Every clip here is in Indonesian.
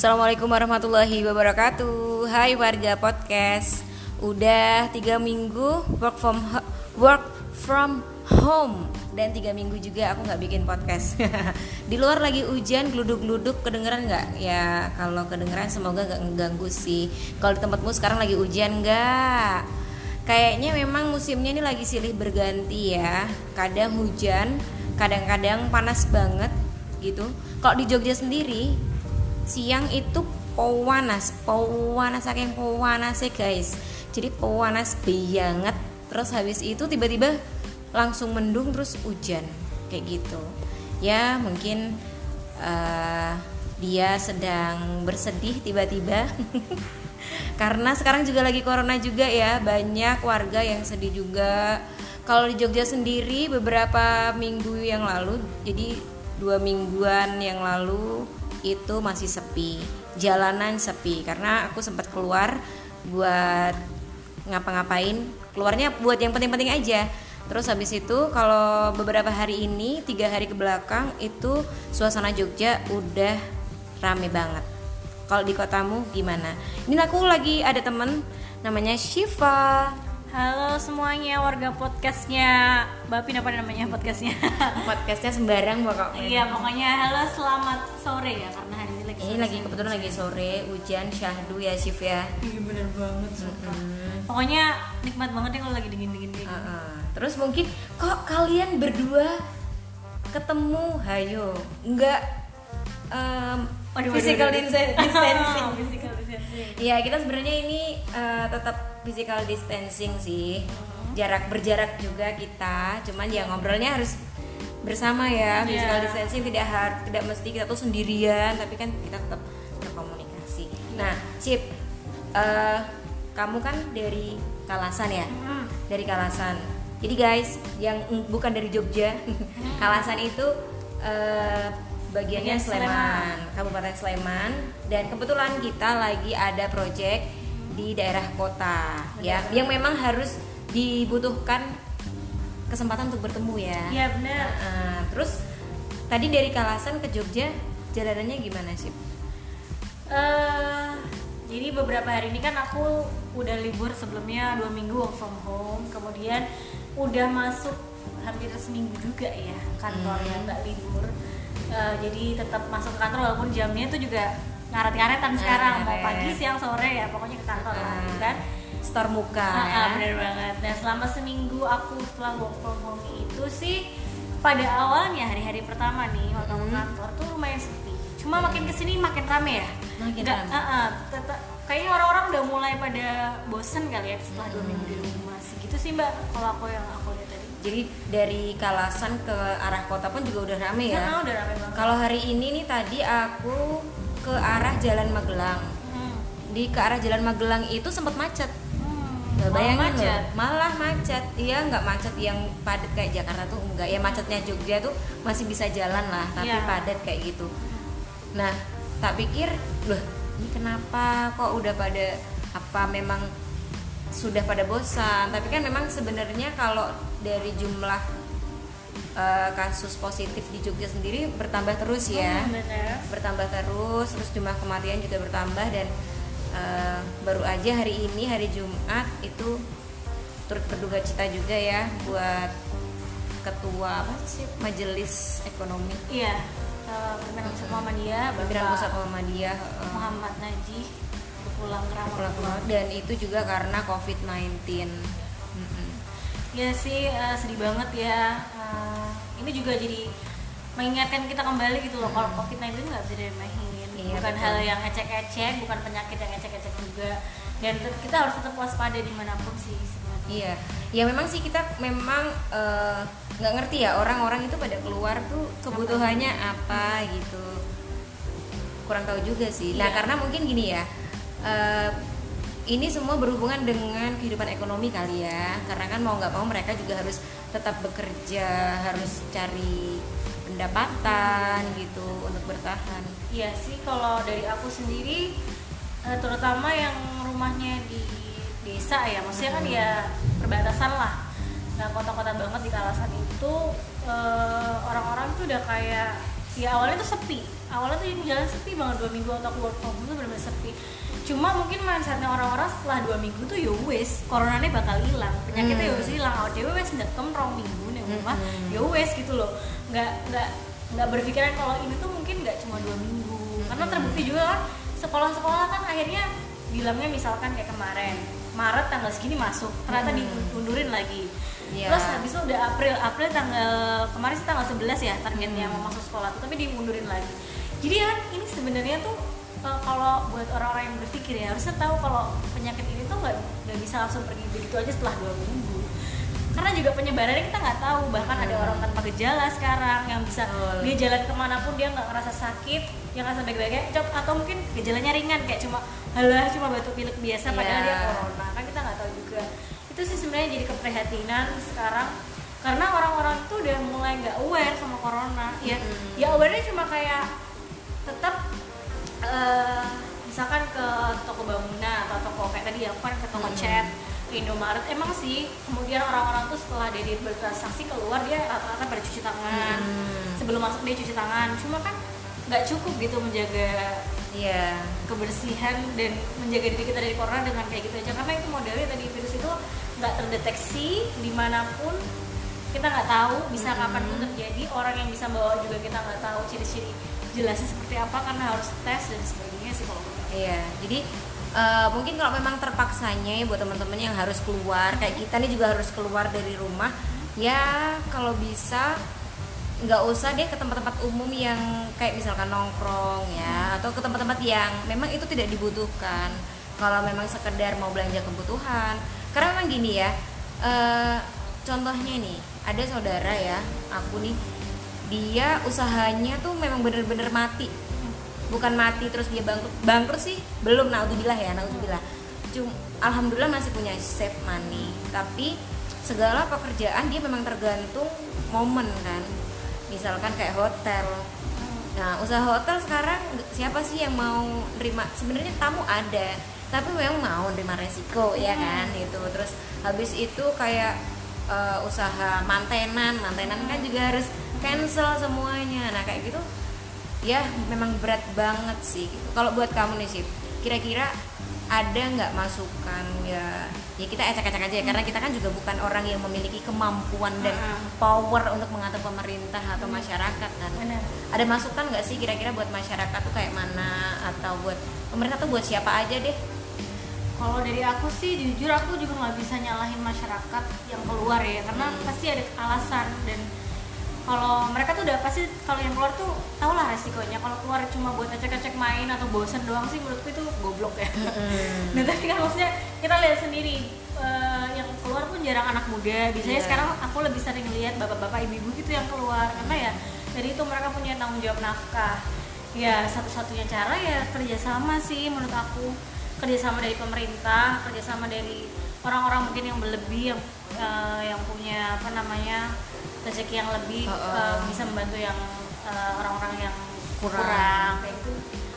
Assalamualaikum warahmatullahi wabarakatuh. Hai warga podcast. Udah tiga minggu work from work from home. Dan tiga minggu juga aku nggak bikin podcast. Di luar lagi hujan geluduk-geluduk kedengeran nggak? Ya kalau kedengeran semoga nggak ngeganggu sih. Kalau di tempatmu sekarang lagi hujan nggak? Kayaknya memang musimnya ini lagi silih berganti ya. Kadang hujan, kadang-kadang panas banget gitu. Kalau di Jogja sendiri siang itu panas panas saking panasnya guys. Jadi panas banget. Terus habis itu tiba-tiba langsung mendung terus hujan. Kayak gitu. Ya mungkin eh, dia sedang bersedih tiba-tiba. Karena sekarang juga lagi corona juga ya. Banyak warga yang sedih juga. Kalau di Jogja sendiri beberapa minggu yang lalu jadi dua mingguan yang lalu itu masih sepi jalanan sepi. Karena aku sempat keluar buat ngapa-ngapain. Keluarnya buat yang penting-penting aja. Terus habis itu kalau beberapa hari ini tiga hari ke belakang itu suasana Jogja udah rame banget. Kalau di kotamu gimana? Ini aku lagi ada temen namanya Shiva Halo semuanya warga podcastnya Bapin apa namanya podcastnya? podcastnya sembarang pokoknya Iya pokoknya halo selamat sore ya karena hari ini lagi ini lagi kebetulan lagi sore hujan syahdu ya Shiv ya Iya bener banget sumpah. Hmm. Pokoknya nikmat banget ya kalau lagi dingin dingin kayak gini. Heeh. Terus mungkin kok kalian berdua ketemu, hayo, enggak um, Waduh, waduh, physical waduh. dis- distancing. Physical distancing. Iya kita sebenarnya ini uh, tetap physical distancing sih, jarak berjarak juga kita, cuman ya ngobrolnya harus bersama ya, Iya. physical distancing tidak harus tidak mesti kita tuh sendirian, tapi kan kita tetap berkomunikasi. Nah, Cip, uh, kamu kan dari Kalasan ya? Hmm. dari Kalasan. Jadi guys, yang bukan dari Jogja, Kalasan itu eh, bagiannya Bagian Sleman, Kabupaten Sleman. Dan kebetulan kita lagi ada project di daerah kota, ya, yang memang harus dibutuhkan kesempatan untuk bertemu ya. Iya bener. Nah, terus tadi dari Kalasan ke Jogja jalanannya gimana sih? Eh, jadi beberapa hari ini kan aku udah libur sebelumnya dua minggu work from home, kemudian udah masuk hampir seminggu juga ya kantornya Hmm. nggak libur. Eh, jadi tetap masuk kantor walaupun jamnya itu juga ngaret-ngaretan sekarang mau Ngaret. pagi siang sore ya pokoknya ke kantor lah gitu kan. Store muka. Ah, ya. bener banget. Nah selama seminggu aku setelah work from home itu sih pada awalnya hari-hari pertama nih waktu aku Hmm. kantor tuh lumayan sepi. Cuma makin ke sini makin rame ya. Makin Nggak- rame. ah, tetap- kayaknya orang-orang udah mulai pada bosen kali ya setelah dua minggu di rumah sih gitu sih mbak. Kalau aku yang aku lihat tadi. Jadi dari Kalasan ke arah kota pun juga udah rame ya. Nah, udah rame banget. Kalau hari ini nih tadi aku ke arah Jalan Magelang. Hmm. Di ke arah Jalan Magelang itu sempat macet. Hmm. Malah bayangin macet. loh, malah macet. Iya, nggak macet yang padat kayak Jakarta tuh enggak. Ya macetnya Jogja tuh masih bisa jalan lah, tapi Iya. padat kayak gitu. Nah, tak pikir, loh, ini kenapa kok udah pada apa memang sudah pada bosan? Tapi kan memang sebenarnya kalau dari jumlah eh, kasus positif di Jogja sendiri bertambah terus ya Hmm, bener. bertambah terus terus jumlah kematian juga bertambah dan eh, baru aja hari ini hari Jumat itu turut berduka cita juga ya buat ketua apa sih majelis ekonomi Iya. eh, Pimpinan Pusat Muhammadiyah, pimpinan pusat Muhammadiyah eh, Muhammad Najih pulang ke dan itu juga karena COVID-19 Mm-mm. Ya sih eh, sedih banget ya. Ini juga jadi mengingatkan kita kembali gitu loh kalau COVID-19 nggak bisa diremehin. Iya, bukan betul. hal yang ecek-ecek, bukan penyakit yang ecek-ecek juga. Dan kita harus tetap waspada di mana pun sih sebenarnya. Iya, ya memang sih kita memang eh, nggak ngerti ya orang-orang itu pada keluar tuh kebutuhannya apa gitu. Kurang tahu juga sih. Nah Iya. karena mungkin gini ya, eh, ini semua berhubungan dengan kehidupan ekonomi kali ya. Karena kan mau nggak mau mereka juga harus tetap bekerja, harus cari pendapatan gitu untuk bertahan. Iya sih kalau dari aku sendiri eh, terutama yang rumahnya di desa ya maksudnya kan ya perbatasan lah nah kota-kota banget di kawasan itu eh, orang-orang tuh udah kayak ya awalnya tuh sepi awalnya tuh jalan sepi banget dua minggu untuk work from home tuh benar-benar sepi cuma mungkin mindsetnya orang-orang setelah dua minggu tuh ya wes coronanya bakal hilang penyakitnya ya Hmm. wes hilang awal dewe wes ndekem rong minggu nih rumah Hmm. ya wes gitu loh nggak nggak nggak berpikiran kalau ini tuh mungkin nggak cuma dua minggu karena Hmm. terbukti juga kan sekolah-sekolah kan akhirnya bilangnya misalkan kayak kemarin Maret tanggal segini masuk ternyata Hmm. diundurin lagi Iya. terus habis itu udah April April tanggal kemarin sih tanggal 11 ya targetnya Hmm. mau masuk sekolah tuh tapi dimundurin lagi jadi kan ini sebenarnya tuh eh, kalau buat orang-orang yang berpikir ya harusnya tahu kalau penyakit ini tuh nggak nggak bisa langsung pergi begitu aja setelah dua minggu karena juga penyebarannya kita nggak tahu bahkan ada Hmm. orang tanpa gejala sekarang yang bisa Betul. dia jalan ke mana pun dia nggak ngerasa sakit yang ngerasa baik-baik aja atau mungkin gejalanya ringan kayak cuma halah cuma batuk pilek biasa padahal Iya. dia corona kan kita nggak tahu juga itu sih sebenarnya jadi keprihatinan sekarang karena orang-orang itu udah mulai nggak aware sama corona ya Mm. ya awarenya cuma kayak tetap eh, misalkan ke toko bangunan atau toko kayak tadi aku kan ke toko Mm. cat ke Indomaret emang sih kemudian orang-orang tuh setelah dia bertransaksi keluar dia rata-rata pada cuci tangan Hmm. sebelum masuk dia cuci tangan cuma kan nggak cukup gitu menjaga Iya. kebersihan dan menjaga diri kita dari corona dengan kayak gitu aja karena itu modelnya tadi virus itu nggak terdeteksi di mana pun kita nggak tahu bisa Hmm. kapan pun terjadi orang yang bisa bawa juga kita nggak tahu ciri-ciri jelasnya seperti apa karena harus tes dan sebagainya sih kalau. Iya, jadi eh, mungkin kalau memang terpaksanya ya buat teman-teman yang harus keluar, kayak kita nih juga harus keluar dari rumah, ya kalau bisa nggak usah deh ke tempat-tempat umum yang kayak misalkan nongkrong ya, atau ke tempat-tempat yang memang itu tidak dibutuhkan. Kalau memang sekedar mau belanja kebutuhan, karena memang gini ya, eh, contohnya nih, ada saudara ya, aku nih, dia usahanya tuh memang bener-bener mati. Bukan mati terus dia bangkrut. Bangkrut sih belum naudzubillah ya naudzubillah. Cuma alhamdulillah masih punya save money. Tapi segala pekerjaan dia memang tergantung momen kan. Misalkan kayak hotel. Nah usaha hotel sekarang siapa sih yang mau nerima? Sebenarnya tamu ada tapi memang mau nerima resiko ya kan itu terus habis itu kayak eh, usaha mantenan. Mantenan kan juga harus cancel semuanya. Nah kayak gitu ya memang berat banget sih. Gitu. kalau buat kamu nih sih kira-kira ada nggak masukan? Ya ya kita ecek-ecek aja ya karena kita kan juga bukan orang yang memiliki kemampuan dan power untuk mengatur pemerintah atau masyarakat kan? Benar. ada masukan nggak sih kira-kira buat masyarakat tuh kayak mana? Atau buat pemerintah tuh buat siapa aja deh? Kalau dari aku sih jujur aku juga nggak bisa nyalahin masyarakat yang keluar ya karena Hmm. pasti ada alasan dan kalau mereka tuh udah pasti kalau yang keluar tuh tau lah resikonya. Kalau keluar cuma buat ngecek-ngecek main atau bosen doang sih menurutku itu goblok ya. Nah tapi kan maksudnya kita lihat sendiri eh, yang keluar pun jarang anak muda. Biasanya Iya. sekarang aku lebih sering lihat bapak-bapak ibu-ibu gitu yang keluar. Karena ya dari itu mereka punya tanggung jawab nafkah. Ya satu-satunya cara ya kerjasama sih menurut aku. Kerjasama dari pemerintah kerjasama dari orang-orang mungkin yang berlebih yang eh, yang punya apa namanya rezeki yang lebih Heeh. eh, bisa membantu yang eh, orang-orang yang Kurang. kurang kayak gitu.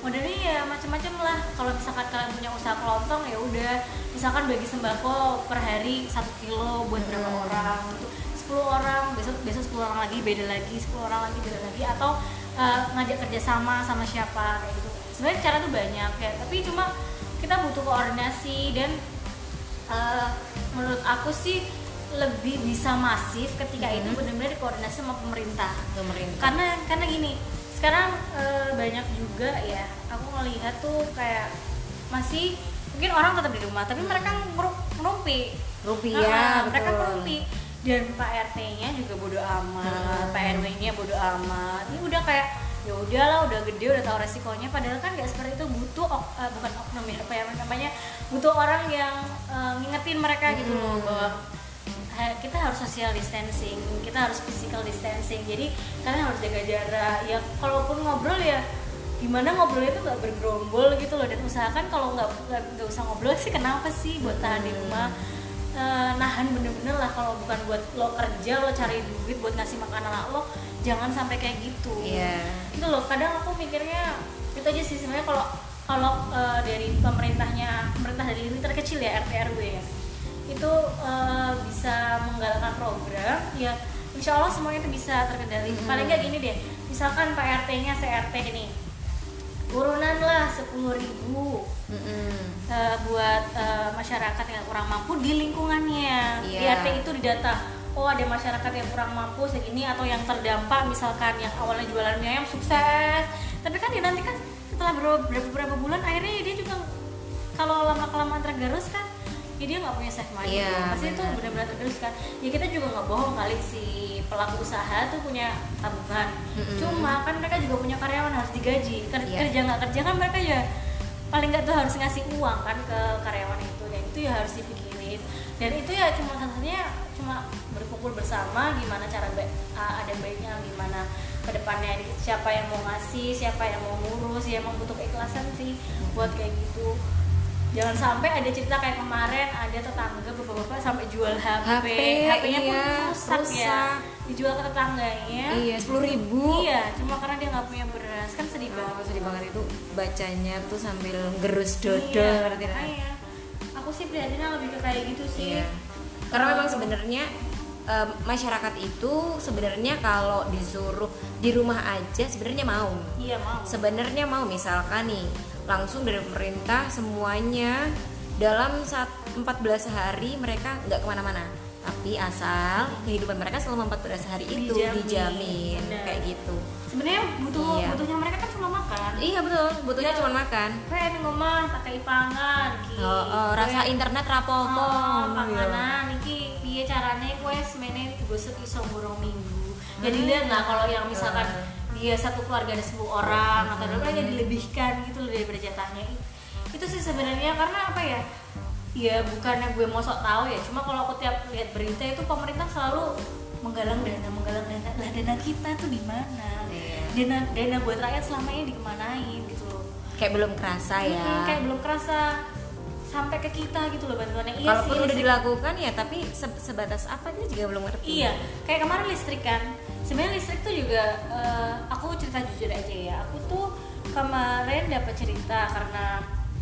Modelnya ya macam-macam lah. Kalau misalkan kalian punya usaha kelontong ya udah. Misalkan bagi sembako per hari satu kilo buat berapa Hmm. orang gitu. 10 orang besok besok 10 orang lagi beda lagi. 10 orang lagi beda lagi. Atau eh, ngajak kerjasama sama siapa kayak gitu. Sebenarnya cara tuh banyak ya tapi cuma kita butuh koordinasi dan eh, menurut aku sih lebih bisa masif ketika itu Mhm. benar-benar dikoordinasi sama pemerintah pemerintah karena karena gini sekarang eh, banyak juga ya aku ngelihat tuh kayak masih mungkin orang tetap di rumah tapi mereka ngeru- ngerumpi rupiah Ah, mereka ngerumpi dan Pak RT-nya juga bodo amat, Hmm. Pak RW-nya bodo amat. Ini udah kayak ya udahlah udah gede udah tahu resikonya padahal kan nggak seperti itu butuh ok- eh, bukan oknum ya apa ya namanya butuh orang yang eh, ngingetin mereka gitu loh Hmm. bahwa kita harus social distancing kita harus physical distancing. Jadi kalian harus jaga jarak. Ya kalaupun ngobrol ya gimana ngobrolnya itu nggak bergerombol gitu loh. Dan usahakan kalau nggak nggak usah ngobrol sih kenapa sih buat tahan di rumah? Eh, nahan bener-bener lah kalau bukan buat lo kerja lo cari duit buat ngasih makan anak lo jangan sampai kayak gitu. Iya. itu loh. Kadang aku mikirnya itu aja sih sebenarnya kalau kalau eh, dari pemerintahnya pemerintah dari ini terkecil ya RT RW ya itu eh, bisa menggalakkan program ya insya Allah semuanya itu bisa terkendali Mhm. paling nggak gini deh misalkan Pak RT-nya CRT nih urunan lah sepuluh ribu Mm-mm. eh, buat eh, masyarakat yang kurang mampu di lingkungannya di Iya. RT itu didata oh ada masyarakat yang kurang mampu segini atau yang terdampak misalkan yang awalnya jualan mie ayam sukses tapi kan dia nanti kan setelah beberapa, beberapa bulan akhirnya dia juga kalau lama kelamaan tergerus kan ya dia nggak punya save money tuh. pasti itu benar. benar-benar tergerus kan ya kita juga nggak bohong kali si pelaku usaha tuh punya tabungan Mm-mm. cuma kan mereka juga punya karyawan harus digaji Ker- Iya. kerja nggak kerja kan mereka ya paling nggak tuh harus ngasih uang kan ke karyawan itu dan itu ya harus dipikirin dan itu ya cuma satunya cuma berkumpul bersama gimana cara baik ada baiknya gimana ke depannya siapa yang mau ngasih siapa yang mau ngurus ya emang butuh keikhlasan sih buat kayak gitu jangan sampai ada cerita kayak kemarin ada tetangga bapak-bapak sampai jual HP, HP, HP-nya pun iya, rusak, ya. rusak. dijual ke tetangganya. Iya, sepuluh ribu. iya cuma karena dia nggak punya beras. Kan sedih Oh, banget. sedih banget itu bacanya tuh sambil gerus dodo iya, ngerti aku sih prihatinnya lebih ke kayak gitu sih. Iya. Karena memang sebenarnya em, masyarakat itu sebenarnya kalau disuruh di rumah aja sebenarnya mau. iya mau Sebenarnya mau misalkan nih langsung dari pemerintah semuanya dalam saat 14 hari mereka nggak ke mana-mana. Tapi asal kehidupan mereka selama 14 hari itu Dijamin. dijamin, Benar. kayak gitu. sebenarnya butuh Iya. butuhnya mereka kan cuma makan Iya betul, butuhnya Iya. cuma makan. kayak rumah pakai pangan gitu Oh, oh, rasa internet rapopo. Oh, ya. panganan iki piye carane kowe semene gosok iso burung minggu. Jadi Hmm. lihat lah kalau yang misalkan Hmm. dia satu keluarga ada 10 orang atau ada berapa yang dilebihkan gitu loh daripada jatahnya. Itu sih sebenarnya karena apa ya? Ya bukannya gue mau sok tahu ya, cuma kalau aku tiap lihat berita itu pemerintah selalu menggalang dana, menggalang dana. Lah dana kita tuh di mana? Iya. Dana dana buat rakyat selama ini dikemanain gitu loh. Kayak belum kerasa ya. Mm, kayak belum kerasa sampai ke kita gitu loh bantuannya. Iya Kalaupun sih, udah listrik- dilakukan ya, tapi se- sebatas apa dia juga belum ngerti. Iya, kayak kemarin listrik kan. Sebenarnya listrik tuh juga eh, aku cerita jujur aja ya. Aku tuh kemarin dapat cerita karena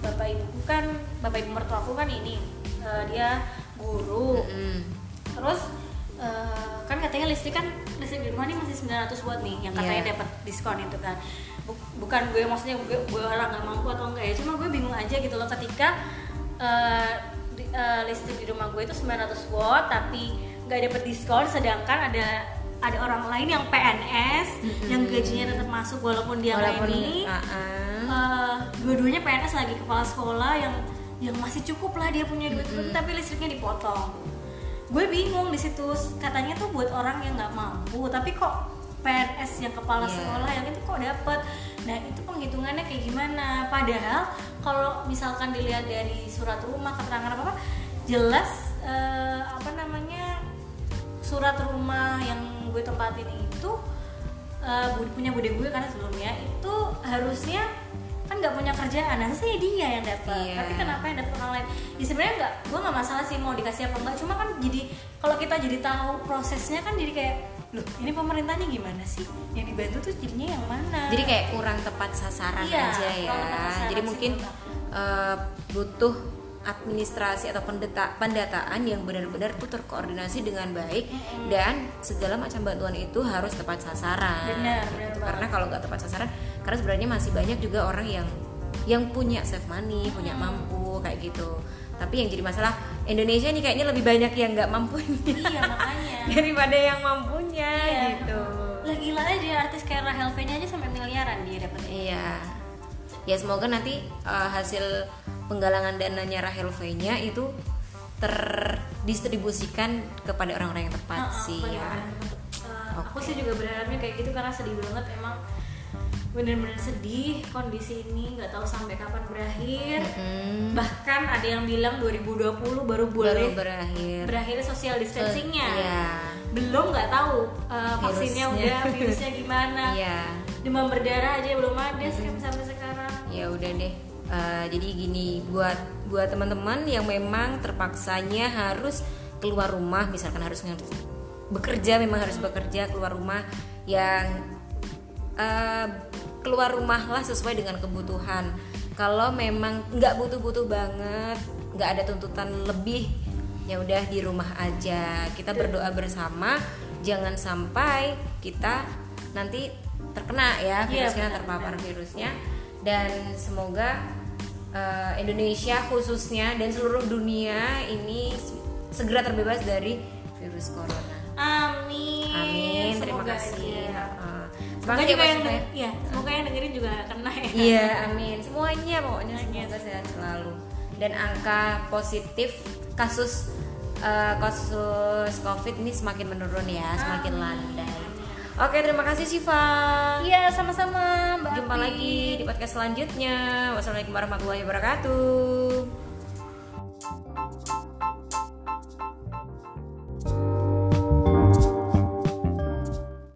bapak ibuku kan bapak ibu mertuaku kan ini eh, dia guru. Mm-mm. Terus eh, kan katanya listrik kan listrik di rumah ini masih 900 watt nih yang katanya Iya. dapat diskon itu kan. Bu- bukan gue maksudnya gue, gue orang nggak mampu atau enggak ya, cuma gue bingung aja gitu loh ketika eh, di- eh, listrik di rumah gue itu 900 watt tapi nggak dapat diskon sedangkan ada ada orang lain yang PNS yang gajinya tetap masuk walaupun dia Walaupun ini. ah, ah. eh, dua-duanya PNS lagi kepala sekolah yang yang masih cukup lah dia punya duit tapi listriknya dipotong. Gue bingung di situ katanya tuh buat orang yang nggak mampu tapi kok PNS yang kepala Iya. sekolah yang itu kok dapat nah itu penghitungannya kayak gimana? Padahal kalau misalkan dilihat dari surat rumah keterangan apa apa jelas eh, apa namanya surat rumah yang gue tempatin itu eh, bu- punya bude gue karena sebelumnya itu harusnya kan nggak punya kerjaan saya dia yang dapat Iya. tapi kenapa yang dapat orang lain ya sebenarnya nggak gue nggak masalah sih mau dikasih apa enggak cuma kan jadi kalau kita jadi tahu prosesnya kan jadi kayak loh ini pemerintah nih gimana sih yang dibantu tuh jadinya yang mana Jadi kayak kurang tepat sasaran Iya, aja ya. sasaran Jadi mungkin eh, butuh administrasi atau pendeta, pendataan yang benar-benar tuh terkoordinasi dengan baik dan segala macam bantuan itu harus tepat sasaran. Benar, benar Gitu. banget. Karena kalau nggak tepat sasaran, karena sebenarnya masih banyak juga orang yang yang punya save money, punya mampu kayak gitu. Tapi yang jadi masalah Indonesia nih kayaknya lebih banyak yang nggak mampu iya makanya daripada yang mampunya Iya. gitu. lah gila aja artis kayak Rahel V nya aja sampai miliaran dia dapat Iya. Ya semoga nanti uh, hasil penggalangan dananya Rahel V-nya itu terdistribusikan kepada orang-orang yang tepat Heeh, sih ya. bener-bener. Eh, aku sih juga berharapnya kayak gitu karena sedih banget emang bener-bener sedih kondisi ini nggak tahu sampai kapan berakhir Mm, bahkan ada yang bilang 2020 baru baru boleh berakhir. berakhir social distancingnya Iya. belum nggak tahu eh, vaksinnya udah virusnya gimana Iya. demam berdarah aja belum ada sih sampai sekarang Ya udah deh. Uh, jadi gini buat buat teman-teman yang memang terpaksanya harus keluar rumah, misalkan harus bekerja, memang harus bekerja keluar rumah yang uh, keluar rumah lah sesuai dengan kebutuhan. Kalau memang nggak butuh-butuh banget, nggak ada tuntutan lebih, ya udah di rumah aja. Kita berdoa bersama, jangan sampai kita nanti terkena ya Iya, virusnya terpapar virusnya dan semoga eh, Indonesia khususnya dan seluruh dunia ini segera terbebas dari virus corona. Amin. Amin. Terima Semoga kasih. Heeh. Semoga Semangat ya, juga yang ya. semoga yang dengerin juga kena ya. Iya, amin. Semuanya pokoknya semoga sehat selalu. Dan angka positif kasus eh, kasus COVID ini semakin menurun ya, semakin landai. Oke, terima kasih Syifa. Iya, sama-sama Mbak Jumpa Api. lagi di podcast selanjutnya. Wassalamualaikum warahmatullahi wabarakatuh.